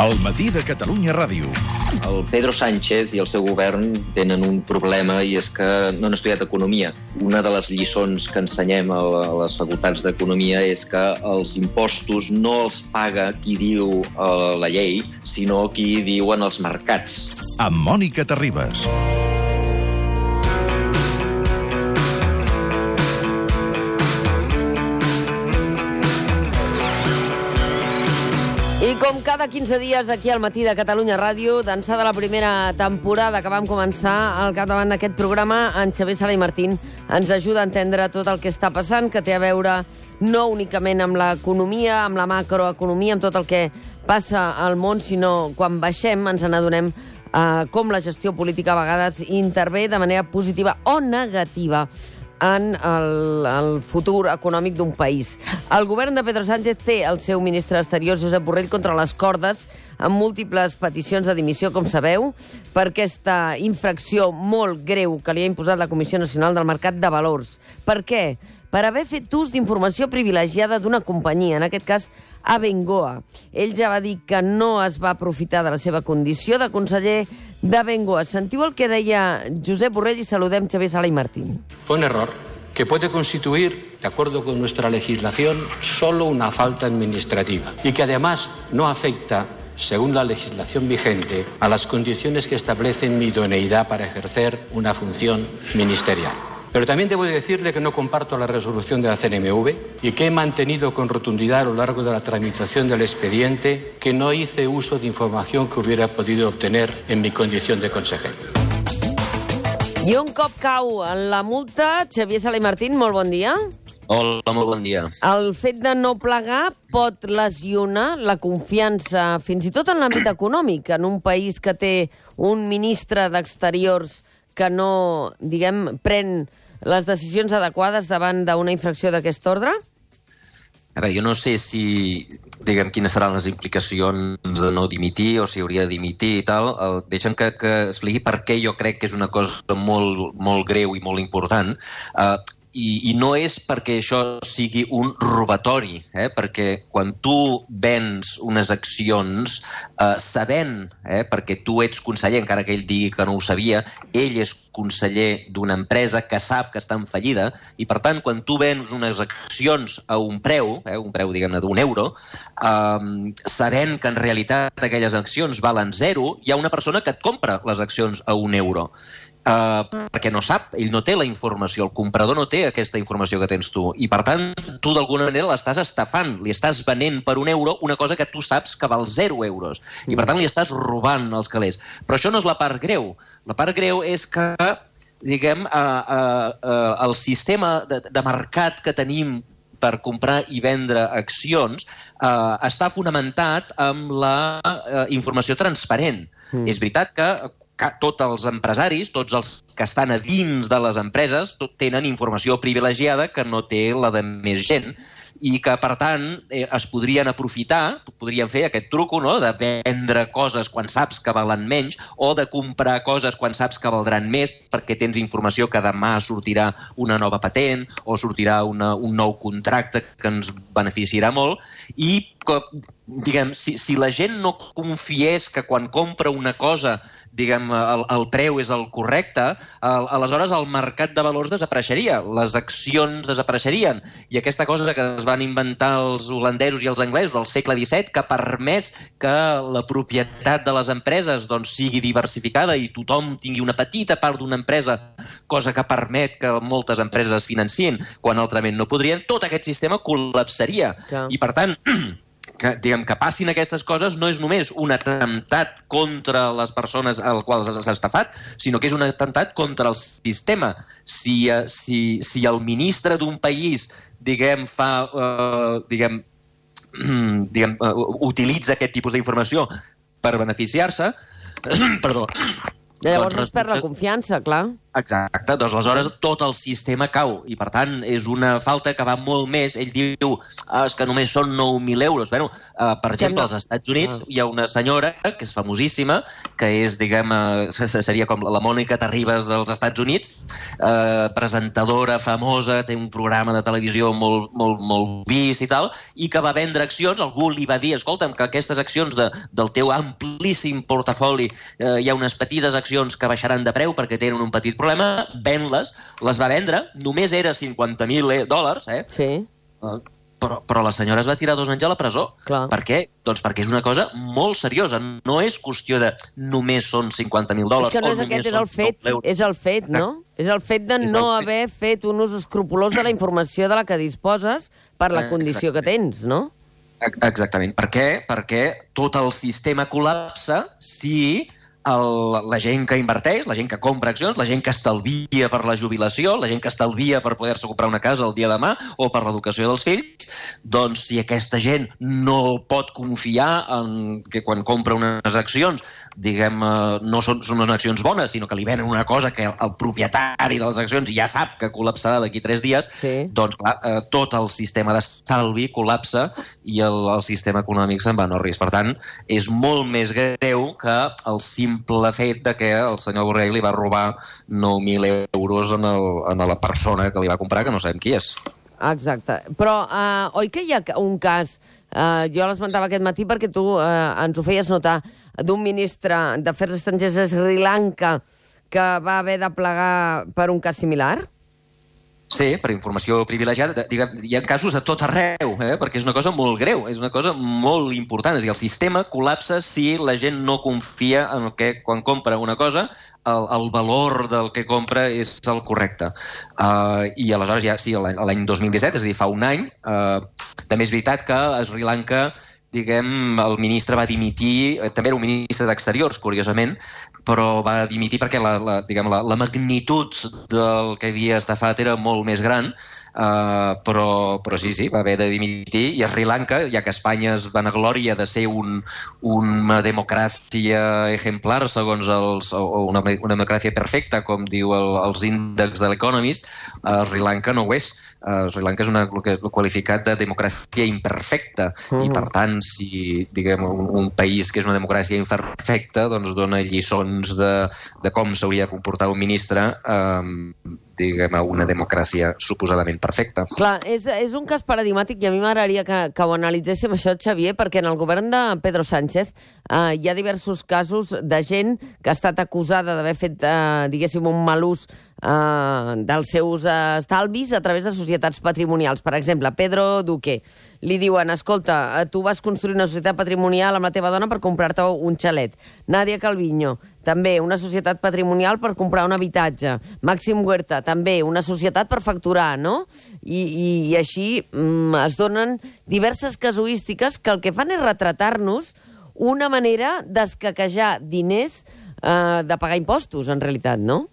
El matí de Catalunya Ràdio. El Pedro Sánchez i el seu govern tenen un problema i és que no han estudiat economia. Una de les lliçons que ensenyem a les facultats d'economia és que els impostos no els paga qui diu eh, la llei, sinó qui diuen els mercats. Amb Mònica Terribas. I com cada 15 dies aquí al matí de Catalunya Ràdio, d'ençà de la primera temporada que vam començar al capdavant d'aquest programa, en Xavier Sala i Martín ens ajuda a entendre tot el que està passant, que té a veure no únicament amb l'economia, amb la macroeconomia, amb tot el que passa al món, sinó quan baixem ens n'adonem eh, com la gestió política a vegades intervé de manera positiva o negativa en el, el futur econòmic d'un país. El govern de Pedro Sánchez té el seu ministre exterior, Josep Borrell, contra les cordes amb múltiples peticions de dimissió, com sabeu, per aquesta infracció molt greu que li ha imposat la Comissió Nacional del Mercat de Valors. Per què? Per haver fet ús d'informació privilegiada d'una companyia, en aquest cas Abengoa. Ell ja va dir que no es va aprofitar de la seva condició de conseller d'Abengoa. Sentiu el que deia Josep Borrell i saludem Xavier Sala i Martín. Fue un error que puede constituir, de acuerdo con nuestra legislación, solo una falta administrativa y que además no afecta según la legislación vigente, a las condiciones que establecen mi idoneidad para ejercer una función ministerial. Pero también debo decirle que no comparto la resolución de la CNMV y que he mantenido con rotundidad a lo largo de la tramitación del expediente que no hice uso de información que hubiera podido obtener en mi condición de consejero. I un cop cau la multa, Xavier Sala i Martín, molt bon dia. Hola, molt bon dia. El fet de no plegar pot lesionar la confiança, fins i tot en l'àmbit econòmic, en un país que té un ministre d'Exteriors que no, diguem, pren les decisions adequades davant d'una infracció d'aquest ordre? A veure, jo no sé si, diguem, quines seran les implicacions de no dimitir o si hauria de dimitir i tal. El, deixa'm que, que expliqui per què jo crec que és una cosa molt, molt greu i molt important. Uh, i, i no és perquè això sigui un robatori, eh? perquè quan tu vens unes accions eh, sabent, eh, perquè tu ets conseller, encara que ell digui que no ho sabia, ell és conseller d'una empresa que sap que està en fallida i, per tant, quan tu vens unes accions a un preu, eh, un preu, diguem-ne, d'un euro, eh, sabent que en realitat aquelles accions valen zero, hi ha una persona que et compra les accions a un euro Uh, perquè no sap, ell no té la informació, el comprador no té aquesta informació que tens tu, i per tant tu d'alguna manera l'estàs estafant, li estàs venent per un euro una cosa que tu saps que val 0 euros, i per tant li estàs robant els calés. Però això no és la part greu. La part greu és que diguem, uh, uh, uh, el sistema de, de mercat que tenim per comprar i vendre accions eh, està fonamentat amb la eh, informació transparent. Mm. És veritat que tots els empresaris, tots els que estan a dins de les empreses, tenen informació privilegiada que no té la de més gent i que, per tant, eh, es podrien aprofitar, podrien fer aquest truco no? de vendre coses quan saps que valen menys o de comprar coses quan saps que valdran més perquè tens informació que demà sortirà una nova patent o sortirà una, un nou contracte que ens beneficiarà molt i que, diguem, si, si la gent no confiés que quan compra una cosa diguem, el, el preu és el correcte, el, aleshores el mercat de valors desapareixeria, les accions desapareixerien. I aquesta cosa que es van inventar els holandesos i els anglesos al segle XVII, que ha permès que la propietat de les empreses doncs, sigui diversificada i tothom tingui una petita part d'una empresa, cosa que permet que moltes empreses es financien quan altrament no podrien, tot aquest sistema col·lapsaria. Ja. I, per tant, que, diguem, que passin aquestes coses no és només un atemptat contra les persones al qual s'ha estafat, sinó que és un atemptat contra el sistema. Si, eh, si, si el ministre d'un país, diguem, fa, uh, diguem, diguem, uh, utilitza aquest tipus d'informació per beneficiar-se, perdó. Llavors doncs, es perd la confiança, clar. Exacte, doncs aleshores tot el sistema cau i per tant és una falta que va molt més. Ell diu ah, és que només són 9.000 euros. Bueno, uh, per exemple, no. als Estats Units Ah. hi ha una senyora que és famosíssima, que és, diguem, uh, seria com la Mònica Terribas dels Estats Units, uh, presentadora famosa, té un programa de televisió molt, molt, molt vist i tal, i que va vendre accions, algú li va dir, escolta'm, que aquestes accions de, del teu amplíssim portafoli eh, hi ha unes petites accions que baixaran de preu perquè tenen un petit problema, ven-les, les va vendre, només era 50.000 dòlars, eh? Sí, Eh, però, però la senyora es va tirar dos anys a la presó. Clar. Per què? Doncs perquè és una cosa molt seriosa. No és qüestió de només són 50.000 és dòlars que no és aquest, és el fet, 9 euros. és el fet, no? És el fet de És no fet. haver fet un ús escrupolós de la informació de la que disposes per la Eh, condició que tens, no? Ex- Exactament. Per què? Perquè tot el sistema col·lapsa si el, la gent que inverteix, la gent que compra accions, la gent que estalvia per la jubilació, la gent que estalvia per poder-se comprar una casa el dia de demà o per l'educació dels fills, doncs si aquesta gent no pot confiar en que quan compra unes accions, diguem, eh, no són, són unes accions bones, sinó que li venen una cosa que el propietari de les accions ja sap que col·lapsarà d'aquí tres dies, Sí. doncs clar, eh, tot el sistema d'estalvi col·lapsa i el, el sistema econòmic se'n va en risc. Per tant, és molt més greu que el simple fet de que el senyor Borrell li va robar 9.000 euros en, el, en la persona que li va comprar, que no sabem qui és. Exacte. Però uh, oi que hi ha un cas, uh, jo l'esmentava aquest matí perquè tu uh, ens ho feies notar, d'un ministre d'Afers Estrangers a Sri Lanka que va haver de plegar per un cas similar? Sí, per informació privilegiada. Diguem, hi ha casos a tot arreu, eh? perquè és una cosa molt greu, és una cosa molt important. És a dir, el sistema col·lapsa si la gent no confia en el que, quan compra una cosa, el, el valor del que compra és el correcte. Uh, I aleshores, ja sí, l'any l'any 2017, és a dir, fa un any, uh, també és veritat que a Sri Lanka diguem, el ministre va dimitir, eh, també era un ministre d'Exteriors, curiosament, però va dimitir perquè la, la, diguem, la, la magnitud del que havia estafat era molt més gran, uh, però, però sí, sí, va haver de dimitir, i a Sri Lanka, ja que Espanya es vanagloria de ser un, una democràcia exemplar, segons els, o una, una democràcia perfecta, com diu el, els índexs de l'Economist, uh, Sri Lanka no ho és. Uh, Sri Lanka és una, qualificat de democràcia imperfecta, Mhm. i per tant, si diguem, un, un país que és una democràcia imperfecta doncs dona lliçons de, de com s'hauria de comportar un ministre um, diguem, a una democràcia suposadament perfecta. Clar, és, és un cas paradigmàtic i a mi m'agradaria que, que ho analitzéssim això, Xavier, perquè en el govern de Pedro Sánchez eh, hi ha diversos casos de gent que ha estat acusada d'haver fet, eh, diguéssim, un mal ús eh, dels seus estalvis a través de societats patrimonials. Per exemple, Pedro Duque. Li diuen, escolta, eh, tu vas construir una societat patrimonial amb la teva dona per comprar-te un xalet. Nadia Calviño, també una societat patrimonial per comprar un habitatge. Màxim Huerta, també una societat per facturar, no? I, i, i així mm, es donen diverses casuístiques que el que fan és retratar-nos una manera d'escaquejar diners eh, de pagar impostos, en realitat, no?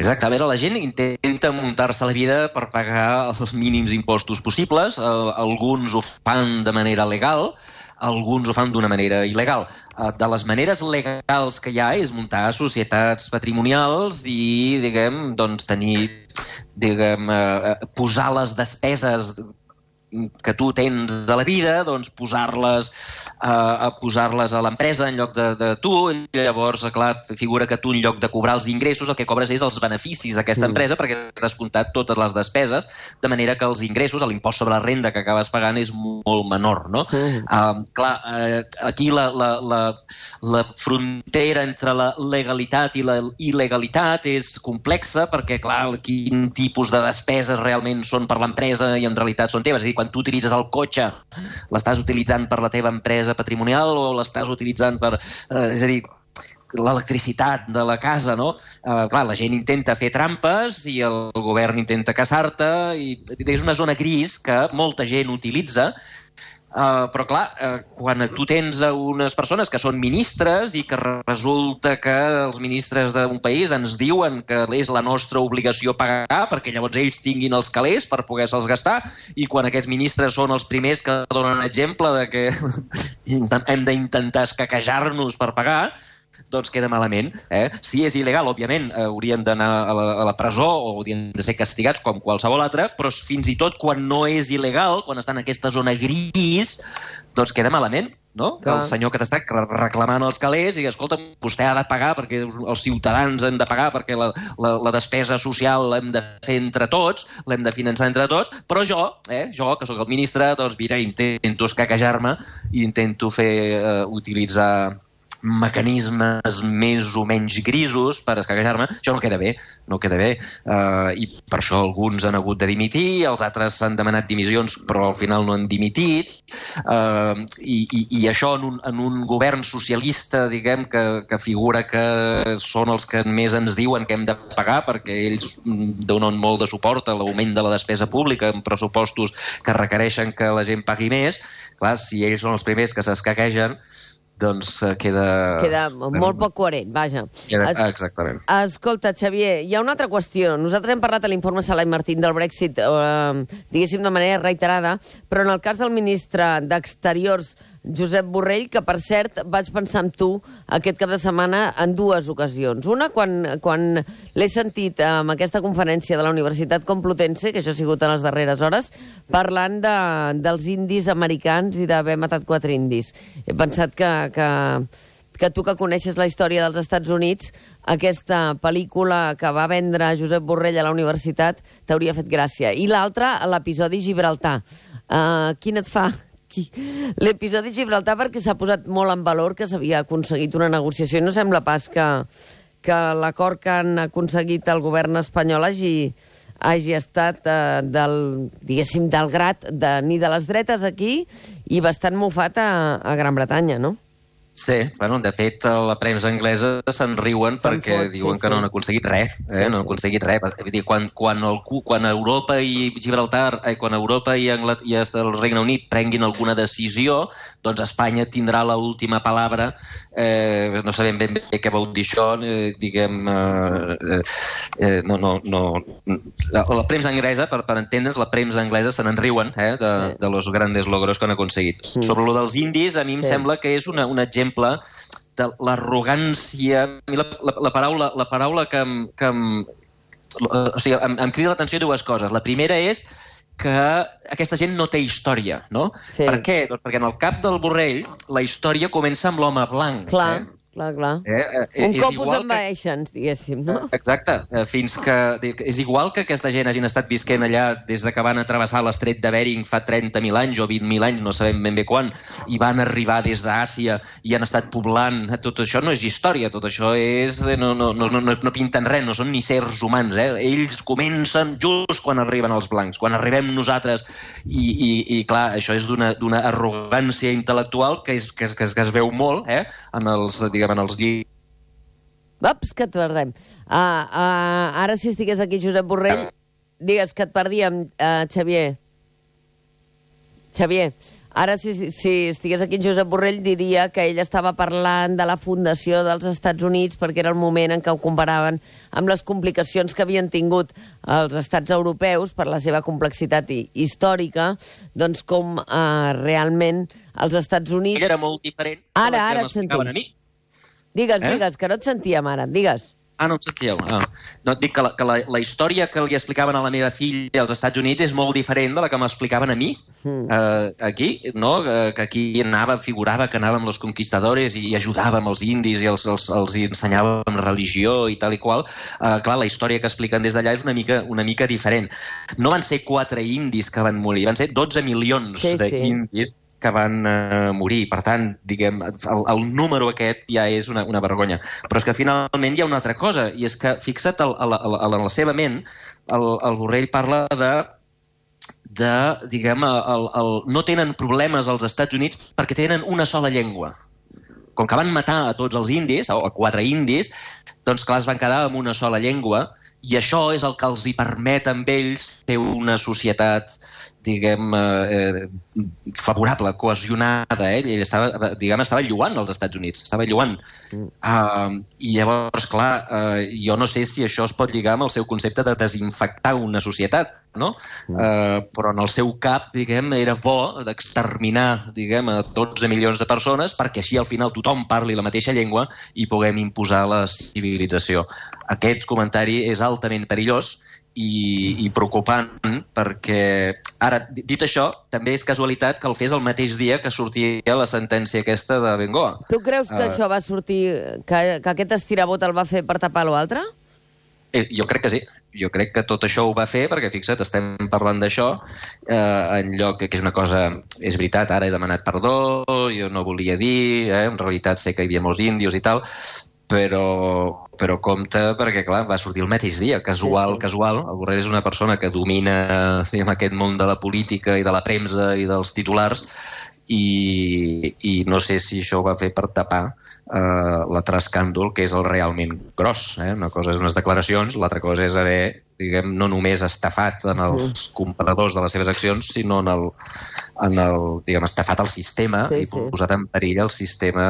Veure, la gent intenta muntar-se la vida per pagar els mínims impostos possibles, eh, alguns ho fan de manera legal, alguns ho fan d'una manera il·legal. Eh, De les maneres legals que hi ha és muntar societats patrimonials i, diguem, doncs tenir, diguem, eh, posar les despeses que tu tens a la vida, doncs posar-les eh, a posar-les a l'empresa en lloc de, de tu, i llavors, clar, figura que tu en lloc de cobrar els ingressos el que cobres és els beneficis d'aquesta Mm. empresa perquè has descomptat totes les despeses, de manera que els ingressos, l'impost sobre la renda que acabes pagant és molt menor, no? Mm. Uh, clar, uh, aquí la, la, la, la frontera entre la legalitat i la il·legalitat és complexa perquè, clar, quin tipus de despeses realment són per l'empresa i en realitat són teves. És dir, quan tu utilitzes el cotxe, l'estàs utilitzant per la teva empresa patrimonial o l'estàs utilitzant per... Uh, és a dir, l'electricitat de la casa, no? Uh, clar, la gent intenta fer trampes i el govern intenta caçar-te i és una zona gris que molta gent utilitza Uh, però clar, uh, quan tu tens a unes persones que són ministres i que resulta que els ministres d'un país ens diuen que és la nostra obligació pagar perquè llavors ells tinguin els calés per poder-se'ls gastar i quan aquests ministres són els primers que donen exemple de que hem d'intentar escaquejar-nos per pagar, doncs queda malament. Eh? Si és il·legal, òbviament, eh, haurien d'anar a, la, a la presó o haurien de ser castigats com qualsevol altre, però fins i tot quan no és il·legal, quan estan en aquesta zona gris, doncs queda malament no? Que el senyor que t'està reclamant els calés i, escolta, vostè ha de pagar perquè els ciutadans han de pagar perquè la, la, la despesa social l'hem de fer entre tots, l'hem de finançar entre tots, però jo, eh, jo, que sóc el ministre, doncs mira, intento escaquejar-me i intento fer, eh, utilitzar mecanismes més o menys grisos per escaquejar-me, això no queda bé, no queda bé, uh, i per això alguns han hagut de dimitir, els altres han demanat dimissions però al final no han dimitit, uh, i, i, i això en un, en un govern socialista, diguem, que, que figura que són els que més ens diuen que hem de pagar perquè ells donen molt de suport a l'augment de la despesa pública en pressupostos que requereixen que la gent pagui més, clar, si ells són els primers que s'escaquegen, doncs eh, queda... Queda molt poc coherent, vaja. Queda, es, exactament. Escolta, Xavier, hi ha una altra qüestió. Nosaltres hem parlat a l'informe Salai Martín del Brexit, eh, diguéssim de manera reiterada, però en el cas del ministre d'Exteriors, Josep Borrell, que per cert vaig pensar en tu aquest cap de setmana en dues ocasions. Una, quan, quan l'he sentit en aquesta conferència de la Universitat Complutense, que això ha sigut en les darreres hores, parlant de, dels indis americans i d'haver matat quatre indis. He pensat que, que, que tu que coneixes la història dels Estats Units, aquesta pel·lícula que va vendre Josep Borrell a la universitat t'hauria fet gràcia. I l'altra, l'episodi Gibraltar. Uh, quin et fa aquí l'episodi Gibraltar perquè s'ha posat molt en valor que s'havia aconseguit una negociació i no sembla pas que, que l'acord que han aconseguit el govern espanyol hagi, hagi estat eh, del, diguéssim, del grat de, ni de les dretes aquí i bastant mofat a, a Gran Bretanya, no? Sí, bueno, de fet, la premsa anglesa se'n riuen perquè fot, diuen sí, que sí. no han aconseguit res, eh? No han aconseguit res. Vull dir, quan, quan, el, quan Europa i Gibraltar, eh, quan Europa i, Anglat i el Regne Unit prenguin alguna decisió, doncs Espanya tindrà l última palabra. Eh, no sabem ben bé què vol dir això, eh, diguem... Eh, eh, no, no, no. La premsa anglesa, per, per entendre's, la premsa anglesa se n'en riuen eh, de, sí. de los grandes logros que han aconseguit. Mm. Sobre lo dels indis, a mi em sí. sembla que és una, un exemple exemple de l'arrogància... La, la, la, paraula, la paraula que, que em, o sigui, em, em crida l'atenció dues coses. La primera és que aquesta gent no té història, no? Sí. Per què? Doncs perquè en el cap del Borrell la història comença amb l'home blanc. Clar. Eh? Clar, clar. Eh, eh, Un cop us envaeixen, que... diguéssim, no? Exacte, eh, fins que... És igual que aquesta gent hagin estat visquent allà des de que van travessar l'estret de Bering fa 30.000 anys o 20.000 anys, no sabem ben bé quan, i van arribar des d'Àsia i han estat poblant. Tot això no és història, tot això és... Eh, no, no, no, no, no pinten res, no són ni sers humans. Eh? Ells comencen just quan arriben els blancs, quan arribem nosaltres. I, i, i clar, això és d'una arrogància intel·lectual que, és, que, es, que, es, que es veu molt eh? en els, diguem, en els llibres Ups, que et perdem. Uh, uh, ara, si estigués aquí Josep Borrell, digues que et perdíem, uh, Xavier. Xavier, ara, si, si estigués aquí Josep Borrell, diria que ell estava parlant de la fundació dels Estats Units perquè era el moment en què ho comparaven amb les complicacions que havien tingut els estats europeus per la seva complexitat i, històrica, doncs com uh, realment els Estats Units... Ell era molt diferent. Ara, ara et sentim. A mi. Digues, eh? digues, que no et sentíem ara, digues. Ah, no et sentíeu. Ah. No, dic que, la, que la, la història que li explicaven a la meva filla als Estats Units és molt diferent de la que m'explicaven a mi mm. eh, aquí, no? Eh, que aquí anava, figurava que anàvem els conquistadores i ajudàvem els indis i els, els, els ensenyàvem religió i tal i qual. Eh, clar, la història que expliquen des d'allà és una mica, una mica diferent. No van ser quatre indis que van morir, van ser 12 milions sí, d'indis sí que van eh, morir. Per tant, diguem, el, el número aquest ja és una, una vergonya. Però és que finalment hi ha una altra cosa, i és que fixa't el, el, el, en la seva ment, el, el Borrell parla de de, diguem, el, el, no tenen problemes als Estats Units perquè tenen una sola llengua. Com que van matar a tots els indis, o a quatre indis, doncs clar, es van quedar amb una sola llengua i això és el que els hi permet amb ells ser una societat, diguem, eh, favorable, cohesionada. Eh? Ell estava, diguem, estava lluant als Estats Units, estava lluant. Mm. Uh, I llavors, clar, uh, jo no sé si això es pot lligar amb el seu concepte de desinfectar una societat, no? Mm. Uh, però en el seu cap, diguem, era bo d'exterminar, diguem, a 12 milions de persones perquè així al final tothom parli la mateixa llengua i puguem imposar la civilització. Aquest comentari és altament perillós i, i preocupant perquè, ara, dit això, també és casualitat que el fes el mateix dia que sortia la sentència aquesta de Bengoa. Tu creus que uh, això va sortir, que, que aquest estirabot el va fer per tapar l'altre? Eh, jo crec que sí. Jo crec que tot això ho va fer, perquè fixa't, estem parlant d'això, eh, en lloc que és una cosa... És veritat, ara he demanat perdó, jo no volia dir, eh, en realitat sé que hi havia molts índios i tal, però, però compte perquè, clar, va sortir el mateix dia, casual, sí. casual. El Borrell és una persona que domina diguem, aquest món de la política i de la premsa i dels titulars i, i no sé si això ho va fer per tapar eh, l'altre escàndol, que és el realment gros. Eh? Una cosa és unes declaracions, l'altra cosa és haver diguem, no només estafat en els mm. compradors de les seves accions, sinó en el, en el diguem, estafat el sistema sí, i sí. posat en perill el sistema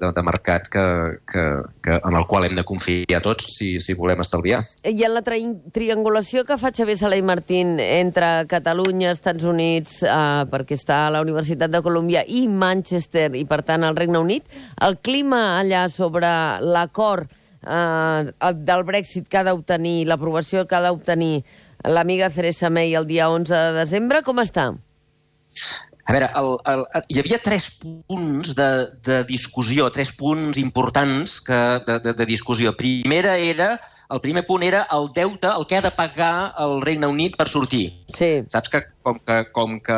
de, de mercat que, que, que, en el qual hem de confiar tots si, si volem estalviar. I en la tri triangulació que fa Xavier Sala i Martín entre Catalunya, Estats Units, eh, perquè està a la Universitat de Colòmbia, i Manchester, i per tant al Regne Unit, el clima allà sobre l'acord eh, del Brexit que ha d'obtenir, l'aprovació que ha d'obtenir l'amiga Theresa May el dia 11 de desembre, com està? A veure, el, el, hi havia tres punts de, de discussió, tres punts importants que, de, de, de discussió. Primera era, el primer punt era el deute, el que ha de pagar el Regne Unit per sortir. Sí. Saps que com que, com que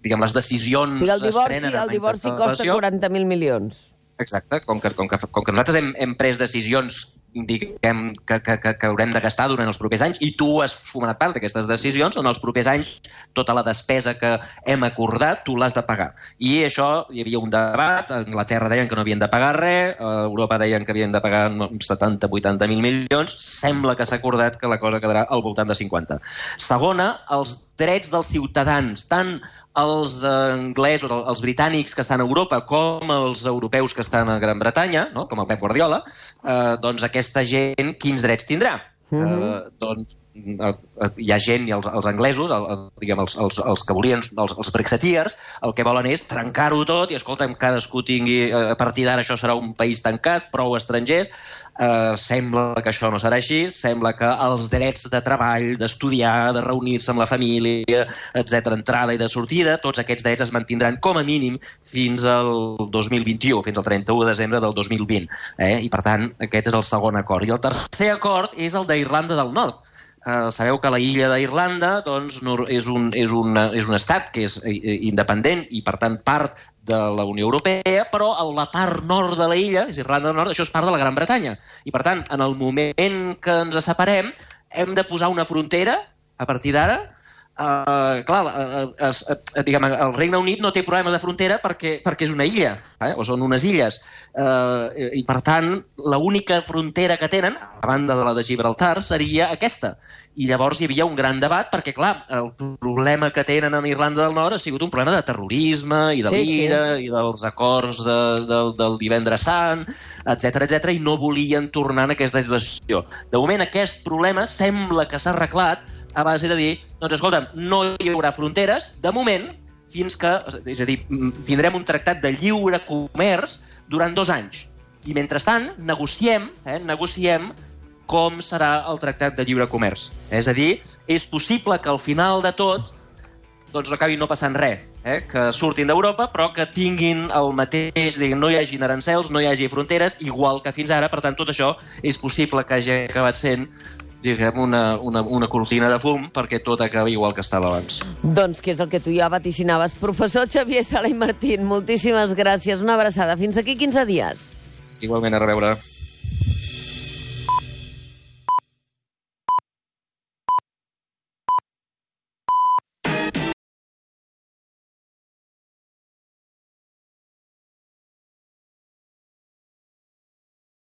diguem, les decisions... O sigui, el divorci, el divorci costa 40.000 milions. Exacte, com que, com que, com que nosaltres hem, hem pres decisions diguem, que, que, que, que haurem de gastar durant els propers anys i tu has format part d'aquestes decisions, en els propers anys tota la despesa que hem acordat tu l'has de pagar. I això hi havia un debat, a Anglaterra deien que no havien de pagar res, a Europa deien que havien de pagar 70-80 mil milions, sembla que s'ha acordat que la cosa quedarà al voltant de 50. Segona, els drets dels ciutadans, tant els anglesos, els britànics que estan a Europa com els europeus que estan a Gran Bretanya, no? com el Pep Guardiola, eh, doncs aquesta gent quins drets tindrà? Mm -hmm. eh, doncs Eh, eh, hi ha gent, i els, els anglesos, el, el, diguem, els, els, els que volien, els, els brexiteers, el que volen és trencar-ho tot i, escolta'm, cadascú tingui, eh, a partir d'ara això serà un país tancat, prou estrangers, eh, sembla que això no serà així, sembla que els drets de treball, d'estudiar, de reunir-se amb la família, etc entrada i de sortida, tots aquests drets es mantindran com a mínim fins al 2021, fins al 31 de desembre del 2020. Eh? I, per tant, aquest és el segon acord. I el tercer acord és el d'Irlanda del Nord, eh, sabeu que la illa d'Irlanda doncs, no, és, un, és, una, és un estat que és eh, eh, independent i, per tant, part de la Unió Europea, però a la part nord de la illa, és Irlanda del Nord, això és part de la Gran Bretanya. I, per tant, en el moment que ens separem, hem de posar una frontera, a partir d'ara, Uh, clar, uh, uh, uh, diguem, el Regne Unit no té problemes de frontera perquè, perquè és una illa, eh? o són unes illes, uh, i per tant l'única frontera que tenen, a banda de la de Gibraltar, seria aquesta. I llavors hi havia un gran debat perquè, clar, el problema que tenen amb Irlanda del Nord ha sigut un problema de terrorisme i de sí, l'ira sí. i dels acords de, de, del divendres sant, etc etc i no volien tornar en aquesta situació. De moment aquest problema sembla que s'ha arreglat a base de dir, doncs escolta'm, no hi haurà fronteres, de moment, fins que, és a dir, tindrem un tractat de lliure comerç durant dos anys. I mentrestant, negociem, eh, negociem com serà el tractat de lliure comerç. És a dir, és possible que al final de tot doncs acabi no passant res, eh? que surtin d'Europa però que tinguin el mateix, diguem, no hi hagi arancels, no hi hagi fronteres, igual que fins ara, per tant tot això és possible que hagi acabat sent diguem, una, una, una cortina de fum perquè tot acabi igual que estava abans. Doncs que és el que tu ja vaticinaves. Professor Xavier Sala i Martín, moltíssimes gràcies. Una abraçada. Fins aquí 15 dies. Igualment, a reveure.